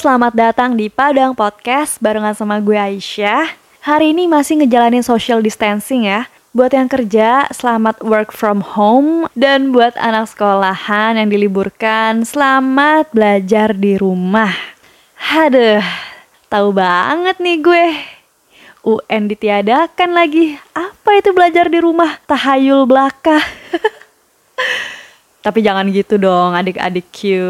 Selamat datang di Padang Podcast barengan sama gue Aisyah. Hari ini masih ngejalanin social distancing ya. Buat yang kerja, selamat work from home. Dan buat anak sekolahan yang diliburkan, selamat belajar di rumah. Haduh, tahu banget nih gue. UN ditiadakan lagi. Apa itu belajar di rumah? Tahayul belaka. Tapi jangan gitu dong adik-adik Q.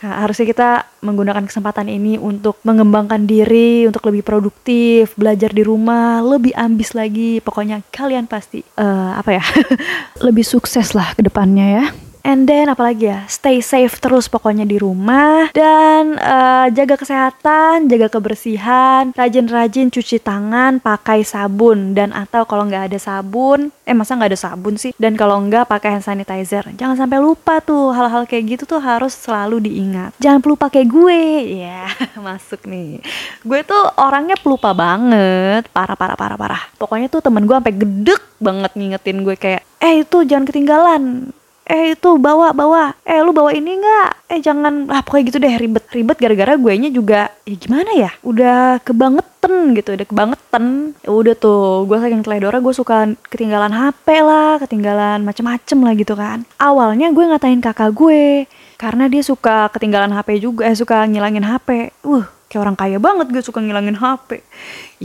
Harusnya kita menggunakan kesempatan ini untuk mengembangkan diri, untuk lebih produktif, belajar di rumah, lebih ambis lagi. Pokoknya kalian pasti uh, apa ya? lebih sukses lah ke depannya ya. And then apalagi ya, stay safe terus pokoknya di rumah dan uh, jaga kesehatan, jaga kebersihan, rajin-rajin cuci tangan, pakai sabun dan atau kalau nggak ada sabun, eh masa nggak ada sabun sih? Dan kalau nggak pakai hand sanitizer. Jangan sampai lupa tuh hal-hal kayak gitu tuh harus selalu diingat. Jangan pelupa kayak gue, ya masuk nih. Gue tuh orangnya pelupa banget, parah parah parah parah. Pokoknya tuh temen gue sampai gedek banget ngingetin gue kayak, eh itu jangan ketinggalan eh itu bawa bawa. Eh lu bawa ini nggak? Eh jangan. Ah pokoknya gitu deh ribet ribet gara-gara gue nya juga ya gimana ya? Udah kebangetan gitu udah kebangetan. Ya udah tuh gue saking teledora gue suka ketinggalan hp lah ketinggalan macem-macem lah gitu kan. Awalnya gue ngatain kakak gue karena dia suka ketinggalan hp juga eh suka ngilangin hp uh kayak orang kaya banget gue suka ngilangin HP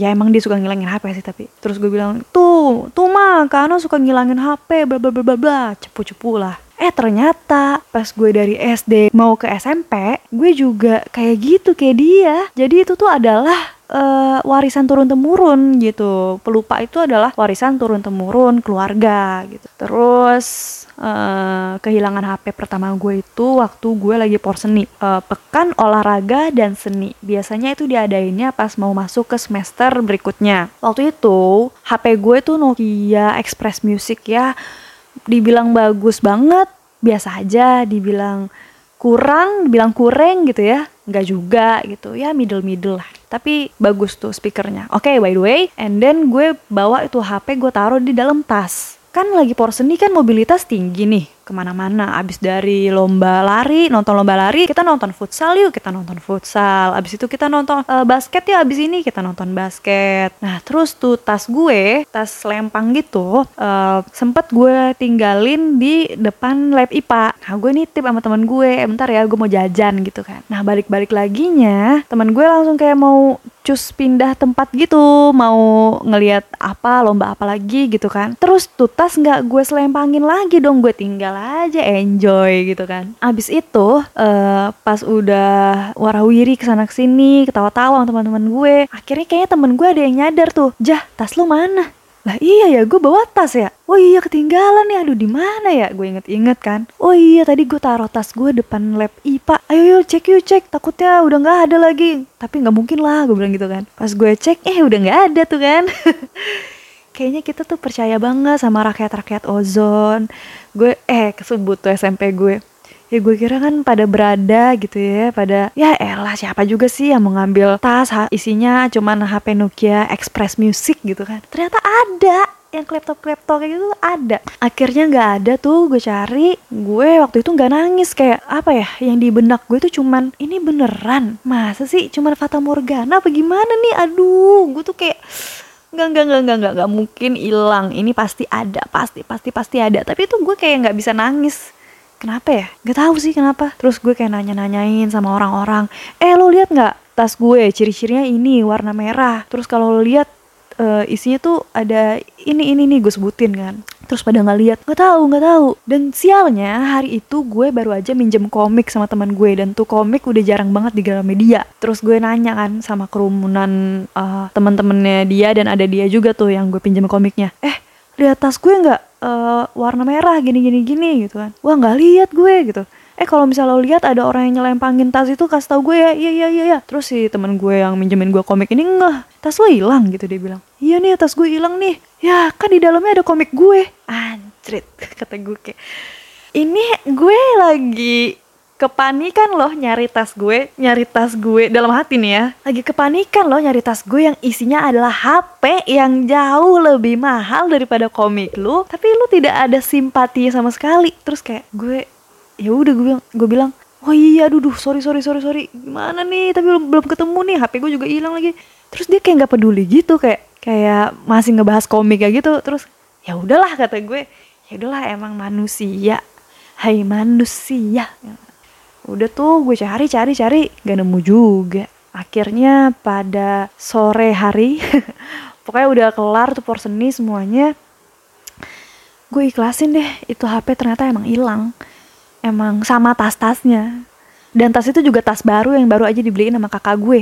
ya emang dia suka ngilangin HP sih tapi terus gue bilang tuh tuh mah karena suka ngilangin HP bla bla bla bla cepu cepu lah. Eh ternyata pas gue dari SD mau ke SMP gue juga kayak gitu kayak dia. Jadi itu tuh adalah uh, warisan turun temurun gitu. Pelupa itu adalah warisan turun temurun keluarga gitu. Terus uh, kehilangan HP pertama gue itu waktu gue lagi por seni. Uh, pekan olahraga dan seni. Biasanya itu diadainnya pas mau masuk ke semester berikutnya. Waktu itu HP gue tuh Nokia Express Music ya. Dibilang bagus banget biasa aja dibilang kurang dibilang kurang gitu ya. Nggak juga gitu. Ya middle middle lah. Tapi bagus tuh speakernya. Oke okay, by the way and then gue bawa itu HP gue taruh di dalam tas. Kan lagi porseni kan mobilitas tinggi nih ke mana-mana. Abis dari lomba lari nonton lomba lari kita nonton futsal yuk kita nonton futsal. Abis itu kita nonton uh, basket ya abis ini kita nonton basket. Nah terus tuh tas gue tas lempang gitu uh, sempet gue tinggalin di depan lab IPA nah gue nitip sama teman gue eh, bentar ya gue mau jajan gitu kan. Nah balik-balik laginya teman gue langsung kayak mau cus pindah tempat gitu mau ngelihat apa lomba apa lagi gitu kan. Terus tuh tas nggak gue selempangin lagi dong gue tinggal aja enjoy gitu kan. Abis itu uh, pas udah warawiri ke sana ke sini ketawa-tawa sama teman-teman gue akhirnya kayaknya temen gue ada yang nyadar tuh. Jah tas lu mana? Lah iya ya gue bawa tas ya. Oh iya ketinggalan nih aduh di mana ya? Gue inget-inget kan. Oh iya tadi gue taruh tas gue depan lab IPA ayo yuk cek yuk cek. Takutnya udah nggak ada lagi. Tapi nggak mungkin lah gue bilang gitu kan. Pas gue cek eh udah nggak ada tuh kan kayaknya kita tuh percaya banget sama rakyat-rakyat ozon. Gue eh kesebut tuh SMP gue. Ya gue kira kan pada berada gitu ya pada ya elah siapa juga sih yang mau ngambil tas isinya cuman HP Nokia Express Music gitu kan. Ternyata ada yang laptop laptop kayak gitu ada. Akhirnya nggak ada tuh gue cari gue waktu itu nggak nangis kayak apa ya yang di benak gue tuh cuman ini beneran? Masa sih cuman fata morgana apa gimana nih? Aduh gue tuh kayak Enggak, enggak, enggak, enggak, enggak, enggak mungkin hilang. Ini pasti ada, pasti, pasti, pasti ada. Tapi itu gue kayak nggak bisa nangis. Kenapa ya? Gak tahu sih kenapa. Terus gue kayak nanya-nanyain sama orang-orang. Eh lo lihat nggak tas gue? Ciri-cirinya ini warna merah. Terus kalau lo lihat uh, isinya tuh ada ini ini nih gue sebutin kan terus pada nggak lihat nggak tahu nggak tahu. Dan sialnya hari itu gue baru aja minjem komik sama teman gue dan tuh komik udah jarang banget di media. Terus gue nanya kan sama kerumunan uh, teman-temannya dia dan ada dia juga tuh yang gue pinjam komiknya. Eh lihat tas gue nggak uh, warna merah gini gini gini gitu kan. Wah nggak lihat gue gitu eh kalau misalnya lo lihat ada orang yang nyelempangin tas itu kasih tau gue ya iya iya iya ya terus si teman gue yang minjemin gue komik ini enggak tas lo hilang gitu dia bilang. Iya nih tas gue hilang nih. Ya kan di dalamnya ada komik gue. Anjrit kata gue kayak. Ini gue lagi kepanikan loh nyari tas gue, nyari tas gue. Dalam hati nih ya. Lagi kepanikan loh nyari tas gue yang isinya adalah HP yang jauh lebih mahal daripada komik lu, tapi lu tidak ada simpati sama sekali. Terus kayak gue ya udah gue bilang gue bilang oh iya aduh duh, sorry sorry sorry sorry. Gimana nih? Tapi belum belum ketemu nih HP gue juga hilang lagi. Terus dia kayak nggak peduli gitu kayak kayak masih ngebahas komik kayak gitu. Terus ya udahlah kata gue. Ya udahlah emang manusia. Hai manusia. Udah tuh gue cari cari cari gak nemu juga. Akhirnya pada sore hari pokoknya udah kelar tuh porseni semuanya gue ikhlasin deh itu HP ternyata emang hilang emang sama tas-tasnya. Dan tas itu juga tas baru yang baru aja dibeliin sama kakak gue.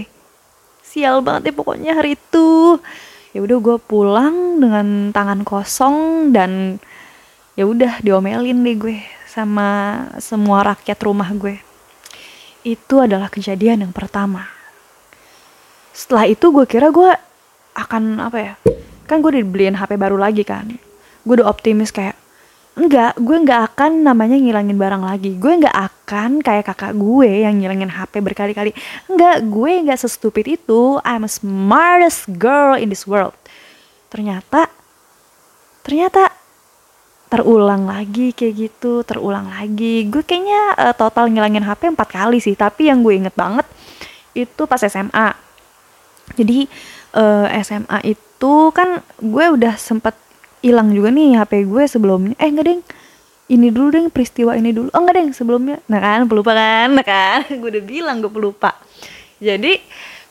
Sial banget ya pokoknya hari itu. Ya udah gue pulang dengan tangan kosong dan ya udah diomelin deh gue sama semua rakyat rumah gue. Itu adalah kejadian yang pertama. Setelah itu gue kira gue akan apa ya kan gue dibeliin HP baru lagi kan. Gue udah optimis kayak enggak gue nggak akan namanya ngilangin barang lagi. Gue nggak akan kayak kakak gue yang ngilangin HP berkali-kali. Enggak gue nggak sestupid itu. I'm a smartest girl in this world. Ternyata ternyata terulang lagi kayak gitu terulang lagi. Gue kayaknya uh, total ngilangin HP empat kali sih. Tapi yang gue inget banget itu pas SMA jadi uh, eh, SMA itu kan gue udah sempet hilang juga nih HP gue sebelumnya. Eh enggak deng. Ini dulu deng peristiwa ini dulu. Oh enggak deng sebelumnya. Nah kan pelupa kan? Nah kan gue udah bilang gue pelupa jadi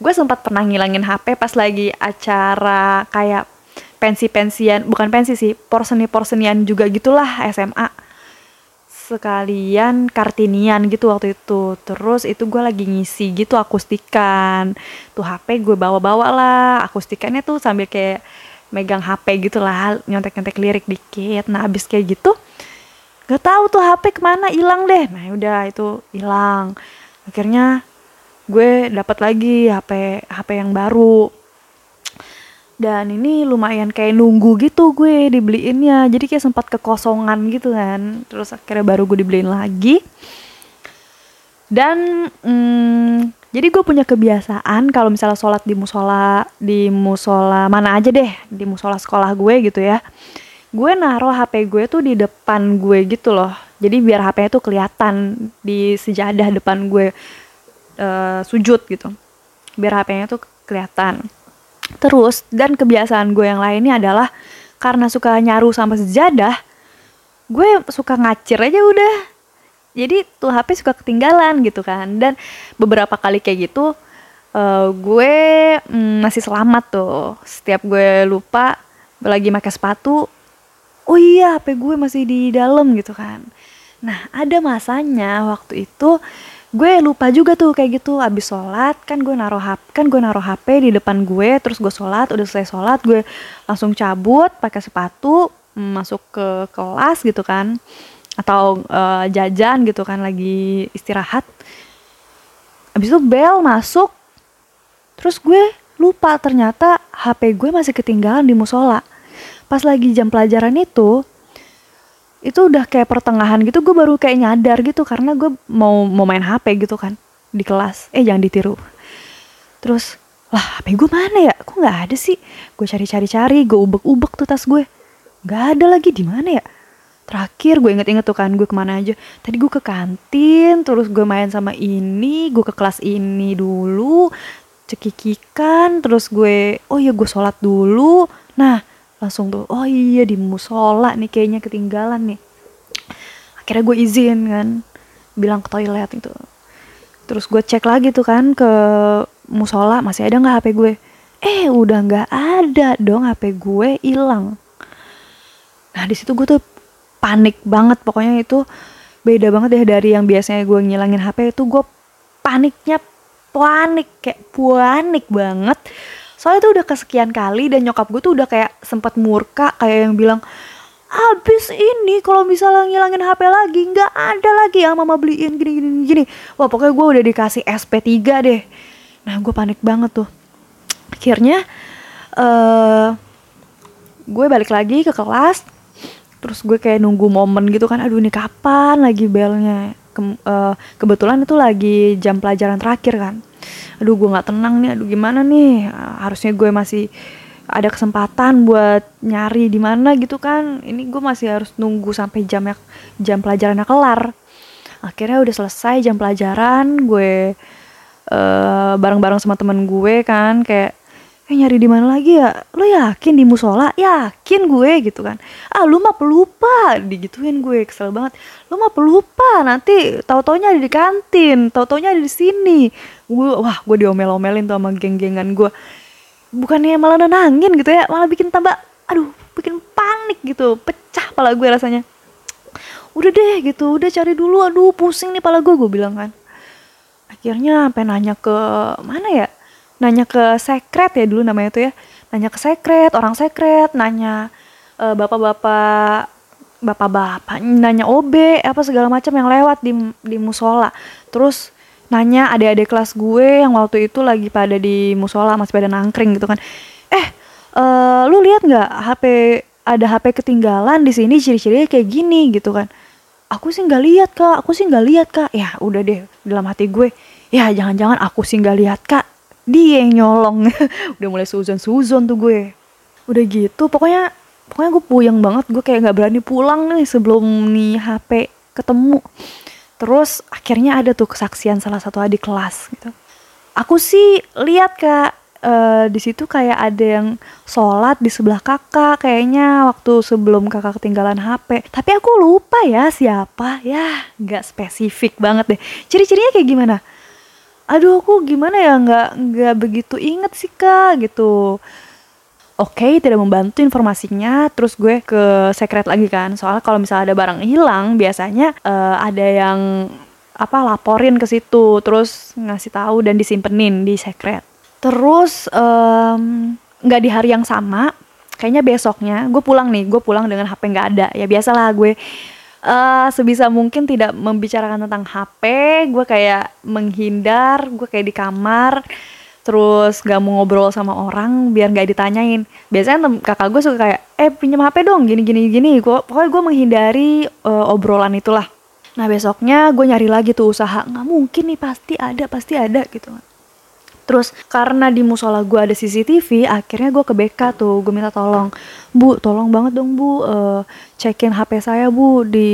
gue sempat pernah ngilangin HP pas lagi acara kayak pensi-pensian bukan pensi sih porseni-porsenian juga gitulah SMA sekalian kartinian gitu waktu itu. Terus itu gue lagi ngisi gitu akustikan. Tuh HP gue bawa-bawa lah akustikannya tuh sambil kayak megang HP gitu lah nyontek-nyontek lirik dikit. Nah abis kayak gitu gak tahu tuh HP ke mana hilang deh. Nah udah itu hilang. Akhirnya gue dapat lagi HP HP yang baru. Dan ini lumayan kayak nunggu gitu gue dibeliinnya. Jadi kayak sempat kekosongan gitu kan. Terus akhirnya baru gue dibeliin lagi. Dan hmm, jadi gue punya kebiasaan kalau misalnya sholat di musola di musola mana aja deh di musola sekolah gue gitu ya. Gue naruh HP gue tuh di depan gue gitu loh. Jadi biar HP-nya tuh kelihatan di sejadah depan gue uh, sujud gitu. Biar HP-nya tuh kelihatan. Terus dan kebiasaan gue yang lainnya adalah karena suka nyaru sama sejadah gue suka ngacir aja udah jadi tuh HP suka ketinggalan gitu kan. Dan beberapa kali kayak gitu uh, gue mm, masih selamat tuh. Setiap gue lupa lagi pakai sepatu oh iya HP gue masih di dalam gitu kan. Nah ada masanya waktu itu gue lupa juga tuh kayak gitu. Abis sholat kan gue naruh HP kan gue naruh HP di depan gue terus gue sholat udah selesai sholat gue langsung cabut pakai sepatu mm, masuk ke kelas gitu kan atau uh, jajan gitu kan lagi istirahat. Abis itu bel masuk. Terus gue lupa ternyata HP gue masih ketinggalan di musola. Pas lagi jam pelajaran itu itu udah kayak pertengahan gitu gue baru kayak nyadar gitu karena gue mau mau main HP gitu kan di kelas. Eh jangan ditiru. Terus lah HP gue mana ya? Kok nggak ada sih? Gue cari-cari cari gue ubek-ubek tuh tas gue. Nggak ada lagi. Di mana ya terakhir gue inget-inget tuh kan gue ke mana aja. Tadi gue ke kantin terus gue main sama ini gue ke kelas ini dulu cekikikan terus gue oh iya gue sholat dulu. Nah langsung tuh oh iya di musola nih kayaknya ketinggalan nih. Akhirnya gue izin kan bilang ke toilet itu. Terus gue cek lagi tuh kan ke musola masih ada nggak HP gue? Eh udah nggak ada dong HP gue hilang. Nah di situ gue tuh panik banget. Pokoknya itu beda banget deh dari yang biasanya gue ngilangin HP itu gue paniknya panik kayak panik banget. Soalnya itu udah kesekian kali dan nyokap gue tuh udah kayak sempat murka kayak yang bilang habis ini kalau misalnya ngilangin HP lagi nggak ada lagi yang mama beliin gini gini gini wah pokoknya gue udah dikasih SP3 deh. Nah gue panik banget tuh. Akhirnya uh, gue balik lagi ke kelas terus gue kayak nunggu momen gitu kan aduh ini kapan lagi belnya? Ke, uh, kebetulan itu lagi jam pelajaran terakhir kan. Aduh gue nggak tenang nih aduh gimana nih? Harusnya gue masih ada kesempatan buat nyari di mana gitu kan. Ini gue masih harus nunggu sampai jamnya jam pelajarannya kelar. Akhirnya udah selesai jam pelajaran gue uh, bareng-bareng sama temen gue kan kayak eh nyari di mana lagi ya? Lo yakin di musola? Yakin gue gitu kan. Ah lu mah pelupa digituin gue kesel banget. Lu mah pelupa nanti tau taunya ada di kantin tau taunya ada di sini. Gue wah gue diomel-omelin tuh sama geng-gengan gue bukannya malah nenangin gitu ya malah bikin tambah aduh bikin panik gitu. Pecah pala gue rasanya. Udah deh gitu. Udah cari dulu. Aduh pusing nih pala gue gue bilang kan. Akhirnya sampai nanya ke mana ya nanya ke sekret ya dulu namanya tuh ya. Nanya ke sekret orang sekret nanya uh, bapak-bapak bapak-bapak nanya OB apa segala macam yang lewat di di musola. Terus nanya adik-adik kelas gue yang waktu itu lagi pada di musola masih pada nangkring gitu kan. Eh uh, lu lihat nggak HP ada HP ketinggalan di sini ciri-cirinya kayak gini gitu kan. Aku sih nggak lihat kak aku sih nggak lihat kak. Ya udah deh dalam hati gue ya jangan-jangan aku sih nggak lihat kak dia yang nyolong. Udah mulai suzon suzon tuh gue. Udah gitu pokoknya pokoknya gue puyeng banget. Gue kayak nggak berani pulang nih sebelum nih HP ketemu. Terus akhirnya ada tuh kesaksian salah satu adik kelas gitu. Aku sih lihat kak uh, di situ kayak ada yang sholat di sebelah kakak kayaknya waktu sebelum kakak ketinggalan HP tapi aku lupa ya siapa. Ya nggak spesifik banget deh. Ciri-cirinya kayak gimana aduh aku gimana ya? Nggak nggak begitu inget sih kak gitu. Oke okay, tidak membantu informasinya. Terus gue ke secret lagi kan. Soalnya kalau misalnya ada barang hilang biasanya uh, ada yang apa laporin ke situ terus ngasih tahu dan disimpenin di secret. Terus nggak um, di hari yang sama kayaknya besoknya gue pulang nih gue pulang dengan HP nggak ada. Ya biasalah gue uh, sebisa mungkin tidak membicarakan tentang HP gue kayak menghindar gue kayak di kamar terus gak mau ngobrol sama orang biar gak ditanyain. Biasanya kakak gue suka kayak eh pinjam HP dong gini gini gini. Gua, pokoknya gue menghindari uh, obrolan itulah. Nah besoknya gue nyari lagi tuh usaha. Nggak mungkin nih pasti ada pasti ada gitu Terus karena di musola gue ada CCTV, akhirnya gue ke BK tuh, gue minta tolong, bu, tolong banget dong bu, uh, cekin HP saya bu di,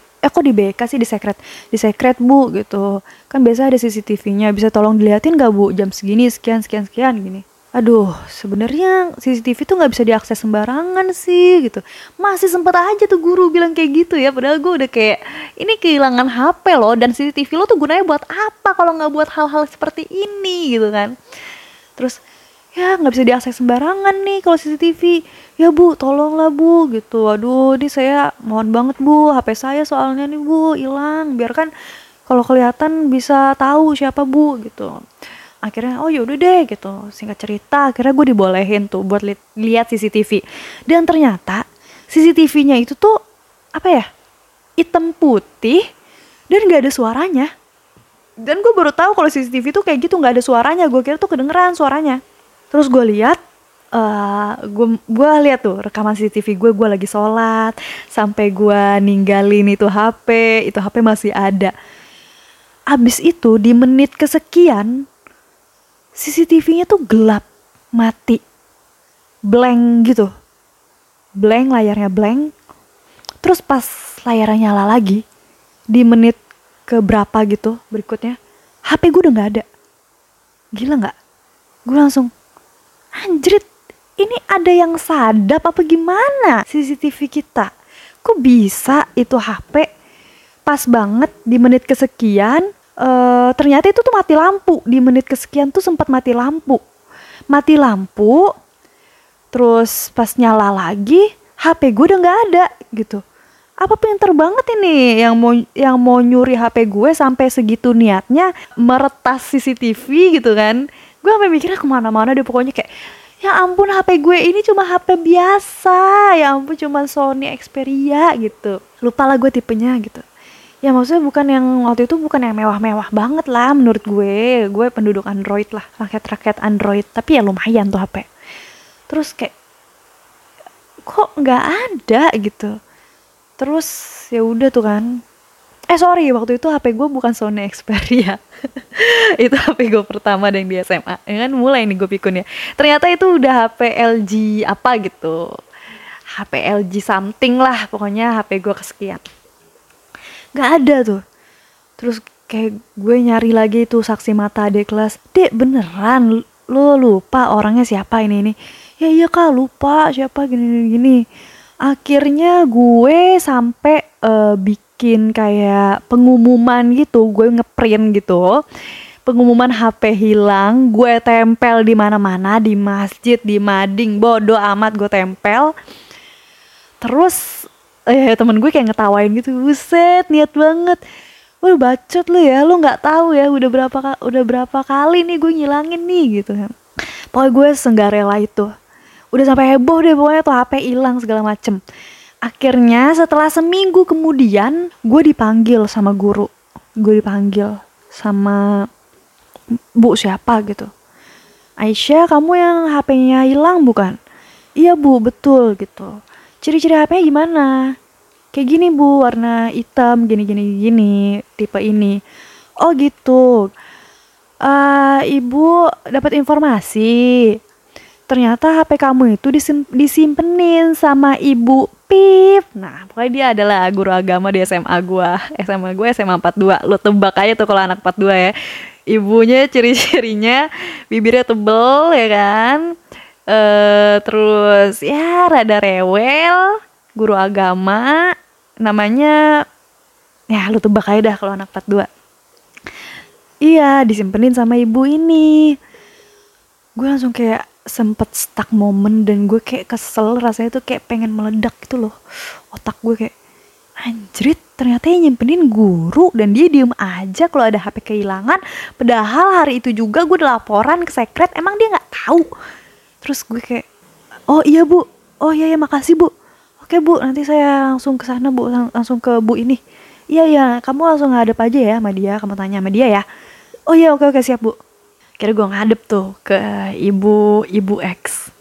eh kok di BK sih di secret, di secret bu gitu, kan biasa ada CCTV-nya, bisa tolong diliatin gak bu jam segini sekian sekian sekian gini aduh sebenarnya CCTV tuh nggak bisa diakses sembarangan sih gitu. Masih sempet aja tuh guru bilang kayak gitu ya padahal gue udah kayak ini kehilangan HP loh dan CCTV lo tuh gunanya buat apa kalau nggak buat hal-hal seperti ini gitu kan. Terus ya nggak bisa diakses sembarangan nih kalau CCTV ya bu tolonglah bu gitu. Aduh ini saya mohon banget bu HP saya soalnya nih bu hilang. Biarkan kalau kelihatan bisa tahu siapa bu gitu akhirnya oh yaudah deh gitu. Singkat cerita akhirnya gue dibolehin tuh buat li lihat CCTV dan ternyata CCTV-nya itu tuh apa ya hitam putih dan gak ada suaranya. Dan gue baru tahu kalau CCTV tuh kayak gitu nggak ada suaranya. Gue kira tuh kedengeran suaranya. Terus gue lihat uh, gue gue lihat tuh rekaman CCTV gue gue lagi sholat sampai gue ninggalin itu HP itu HP masih ada. Abis itu di menit kesekian CCTV-nya tuh gelap, mati, blank gitu. Blank, layarnya blank. Terus pas layarnya nyala lagi, di menit ke berapa gitu berikutnya, HP gue udah gak ada. Gila gak? Gue langsung, anjrit, ini ada yang sadap apa gimana CCTV kita? Kok bisa itu HP pas banget di menit kesekian uh, ternyata itu tuh mati lampu. Di menit kesekian tuh sempat mati lampu. Mati lampu terus pas nyala lagi HP gue udah nggak ada gitu. Apa pinter banget ini yang mau yang mau nyuri HP gue sampai segitu niatnya meretas CCTV gitu kan. Gue sampai mikirnya ke mana-mana deh pokoknya kayak ya ampun HP gue ini cuma HP biasa. Ya ampun cuma Sony Xperia gitu. Lupa lah gue tipenya gitu ya maksudnya bukan yang waktu itu bukan yang mewah-mewah banget lah menurut gue. Gue penduduk Android lah rakyat-rakyat Android. Tapi ya lumayan tuh HP terus kayak kok nggak ada gitu? Terus ya udah tuh kan. Eh sorry waktu itu HP gue bukan Sony Xperia. Itu HP gue pertama dan di SMA ya kan mulai nih gue pikun ya ternyata itu udah HP LG apa gitu. HP LG something lah pokoknya HP gue kesekian nggak ada tuh. Terus kayak gue nyari lagi tuh saksi mata adik kelas. Dek beneran? Lo lupa orangnya siapa ini ini? Ya iya kak lupa siapa gini, gini. akhirnya gue sampai uh, bikin kayak pengumuman gitu. Gue ngeprint gitu. Pengumuman HP hilang. Gue tempel di mana-mana. Di masjid di mading. Bodoh amat gue tempel. Terus eh temen gue kayak ngetawain gitu buset niat banget Wah bacot lu ya, lu nggak tahu ya udah berapa udah berapa kali nih gue ngilangin nih gitu kan. Pokoknya gue senggarela itu. Udah sampai heboh deh pokoknya tuh HP hilang segala macem. Akhirnya setelah seminggu kemudian gue dipanggil sama guru. Gue dipanggil sama bu siapa gitu. Aisyah kamu yang HP-nya hilang bukan? Iya bu betul gitu. Ciri-ciri HP-nya gimana? kayak gini bu warna hitam gini gini gini tipe ini. Oh gitu. Uh, ibu dapat informasi. Ternyata HP kamu itu disim disimpenin sama ibu Pip. Nah pokoknya dia adalah guru agama di SMA gua. SMA gue SMA 42 lu tebak aja tuh kalau anak 42 ya. Ibunya ciri-cirinya bibirnya tebel ya kan uh, terus ya rada rewel guru agama namanya ya lu tebak aja dah kalau anak 42 iya disimpenin sama ibu ini. Gue langsung kayak sempet stuck momen dan gue kayak kesel rasanya tuh kayak pengen meledak gitu loh otak gue kayak anjrit ternyata yang nyimpenin guru dan dia diem aja kalau ada HP kehilangan. Padahal hari itu juga gue laporan ke sekret emang dia nggak tahu terus gue kayak oh iya bu. Oh iya ya makasih bu. Oke bu nanti saya langsung ke sana bu. Lang langsung ke bu ini. Iya iya kamu langsung ngadep aja ya sama dia kamu tanya sama dia ya. Oh iya oke oke siap bu. Kira gue ngadep tuh ke ibu ibu X.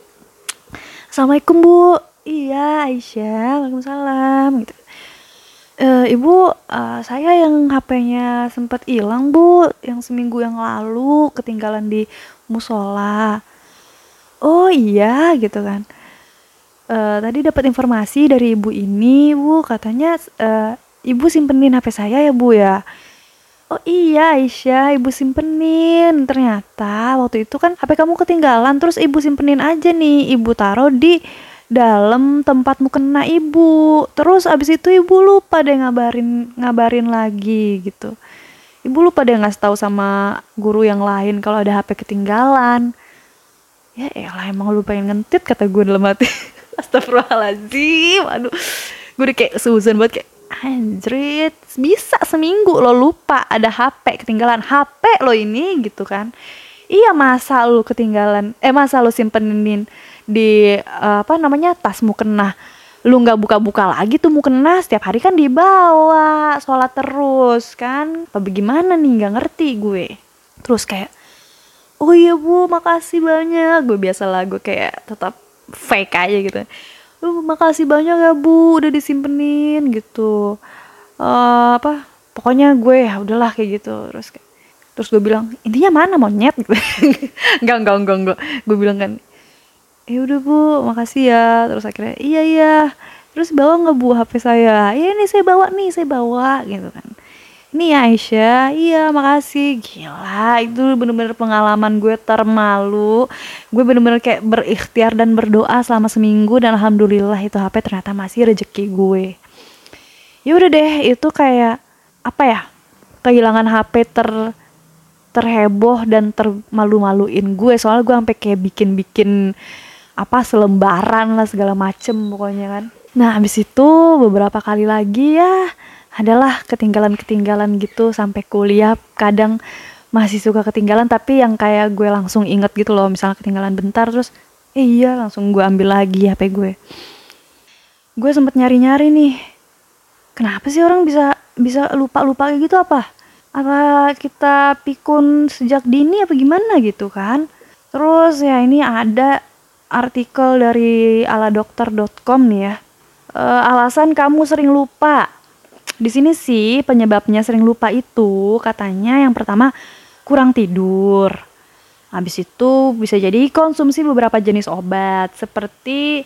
Assalamualaikum bu. Iya Aisyah waalaikumsalam gitu. E, ibu uh, saya yang HP-nya sempat hilang bu yang seminggu yang lalu ketinggalan di musola oh iya gitu kan uh, tadi dapat informasi dari ibu ini bu katanya uh, ibu simpenin hp saya ya bu ya Oh iya Aisyah, ibu simpenin. Ternyata waktu itu kan HP kamu ketinggalan, terus ibu simpenin aja nih. Ibu taruh di dalam tempat mukena ibu. Terus abis itu ibu lupa deh ngabarin ngabarin lagi gitu. Ibu lupa deh ngasih tahu sama guru yang lain kalau ada HP ketinggalan. Ya elah emang lu pengen ngentit kata gue dalam hati. Astagfirullahaladzim Aduh. Gue udah kayak seuzon buat kayak Anjrit Bisa seminggu lo lupa ada HP ketinggalan. HP lo ini gitu kan. Iya masa lo ketinggalan Eh masa lo simpenin di uh, apa namanya tas mukena. Lu nggak buka-buka lagi tuh mukena setiap hari kan dibawa sholat terus kan. Apa bagaimana nih nggak ngerti gue. Terus kayak oh iya bu makasih banyak. Gue biasa lah gue kayak tetap fake aja gitu. Lu makasih banyak ya bu udah disimpenin gitu. Uh, apa pokoknya gue ya udahlah kayak gitu. Terus terus gue bilang intinya mana monyet? Gitu. Enggak enggak enggak enggak gue bilang kan ya udah bu makasih ya. Terus akhirnya iya iya. Terus bawa nggak bu hp saya? Iya nih saya bawa nih saya bawa gitu kan ini ya Aisyah. Iya makasih. Gila itu bener-bener pengalaman gue termalu. Gue bener-bener kayak berikhtiar dan berdoa selama seminggu dan alhamdulillah itu HP ternyata masih rezeki gue. Ya udah deh itu kayak apa ya kehilangan HP ter terheboh dan termalu-maluin gue. Soalnya gue sampai kayak bikin-bikin apa selembaran lah segala macem pokoknya kan. Nah abis itu beberapa kali lagi ya adalah ketinggalan-ketinggalan gitu sampai kuliah. Kadang masih suka ketinggalan tapi yang kayak gue langsung inget gitu loh misalnya ketinggalan bentar terus eh iya langsung gue ambil lagi HP gue. Gue sempet nyari-nyari nih kenapa sih orang bisa bisa lupa-lupa kayak gitu? Apa? Apa kita pikun sejak dini apa gimana? Gitu kan. Terus ya ini ada artikel dari aladokter.com nih ya. E, alasan kamu sering lupa di sini sih penyebabnya sering lupa itu. Katanya yang pertama kurang tidur. Habis itu bisa jadi konsumsi beberapa jenis obat seperti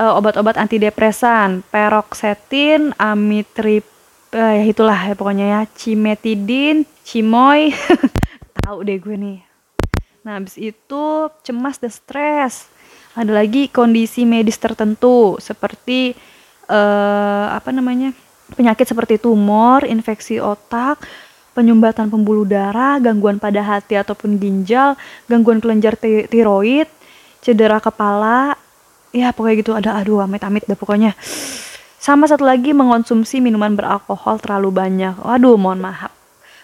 uh, obat-obat antidepresan, peroxetin, amitriptyline uh, ya itulah ya pokoknya ya cimetidin cimoy. Tahu deh gue nih. Nah habis itu cemas dan stres. Ada lagi kondisi medis tertentu seperti uh, apa namanya penyakit seperti tumor infeksi otak penyumbatan pembuluh darah, gangguan pada hati ataupun ginjal, gangguan kelenjar tiroid, cedera kepala, ya pokoknya gitu ada aduh amit-amit dah pokoknya. Sama satu lagi mengonsumsi minuman beralkohol terlalu banyak. Waduh, mohon maaf.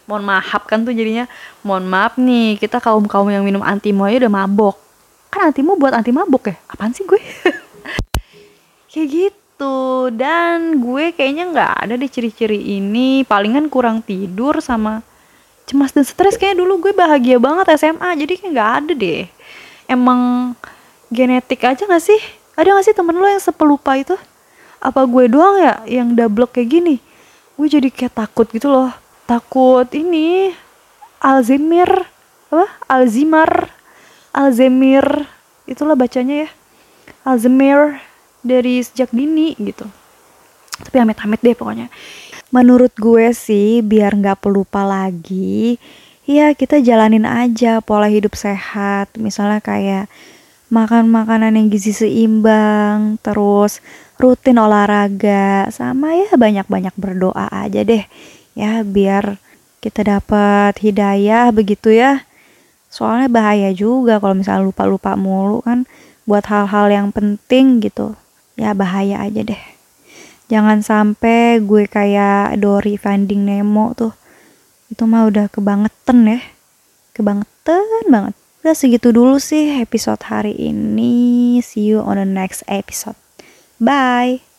Mohon maaf kan tuh jadinya mohon maaf nih kita kaum kaum yang minum antimo aja udah mabok. Kan antimo buat anti mabok ya? Apaan sih gue? Kayak gitu gitu. Dan gue kayaknya nggak ada di ciri-ciri ini. Palingan kurang tidur sama cemas dan stres. Kayak dulu gue bahagia banget SMA jadi kayak nggak ada deh. Emang genetik aja gak sih? Ada gak sih temen lo yang sepelupa itu? Apa gue doang ya yang double kayak gini? Gue jadi kayak takut gitu loh. Takut ini Alzheimer. Apa? Alzheimer. Alzheimer. Itulah bacanya ya. Alzheimer dari sejak dini gitu. Tapi amit-amit deh pokoknya. Menurut gue sih biar nggak pelupa lagi ya kita jalanin aja pola hidup sehat. Misalnya kayak makan makanan yang gizi seimbang terus rutin olahraga sama ya banyak-banyak berdoa aja deh. Ya biar kita dapat hidayah begitu ya. Soalnya bahaya juga kalau misalnya lupa-lupa mulu kan buat hal-hal yang penting gitu ya bahaya aja deh. Jangan sampai gue kayak Dory Finding Nemo tuh. Itu mah udah kebangetan ya. Kebangetan banget. Udah segitu dulu sih episode hari ini. See you on the next episode. Bye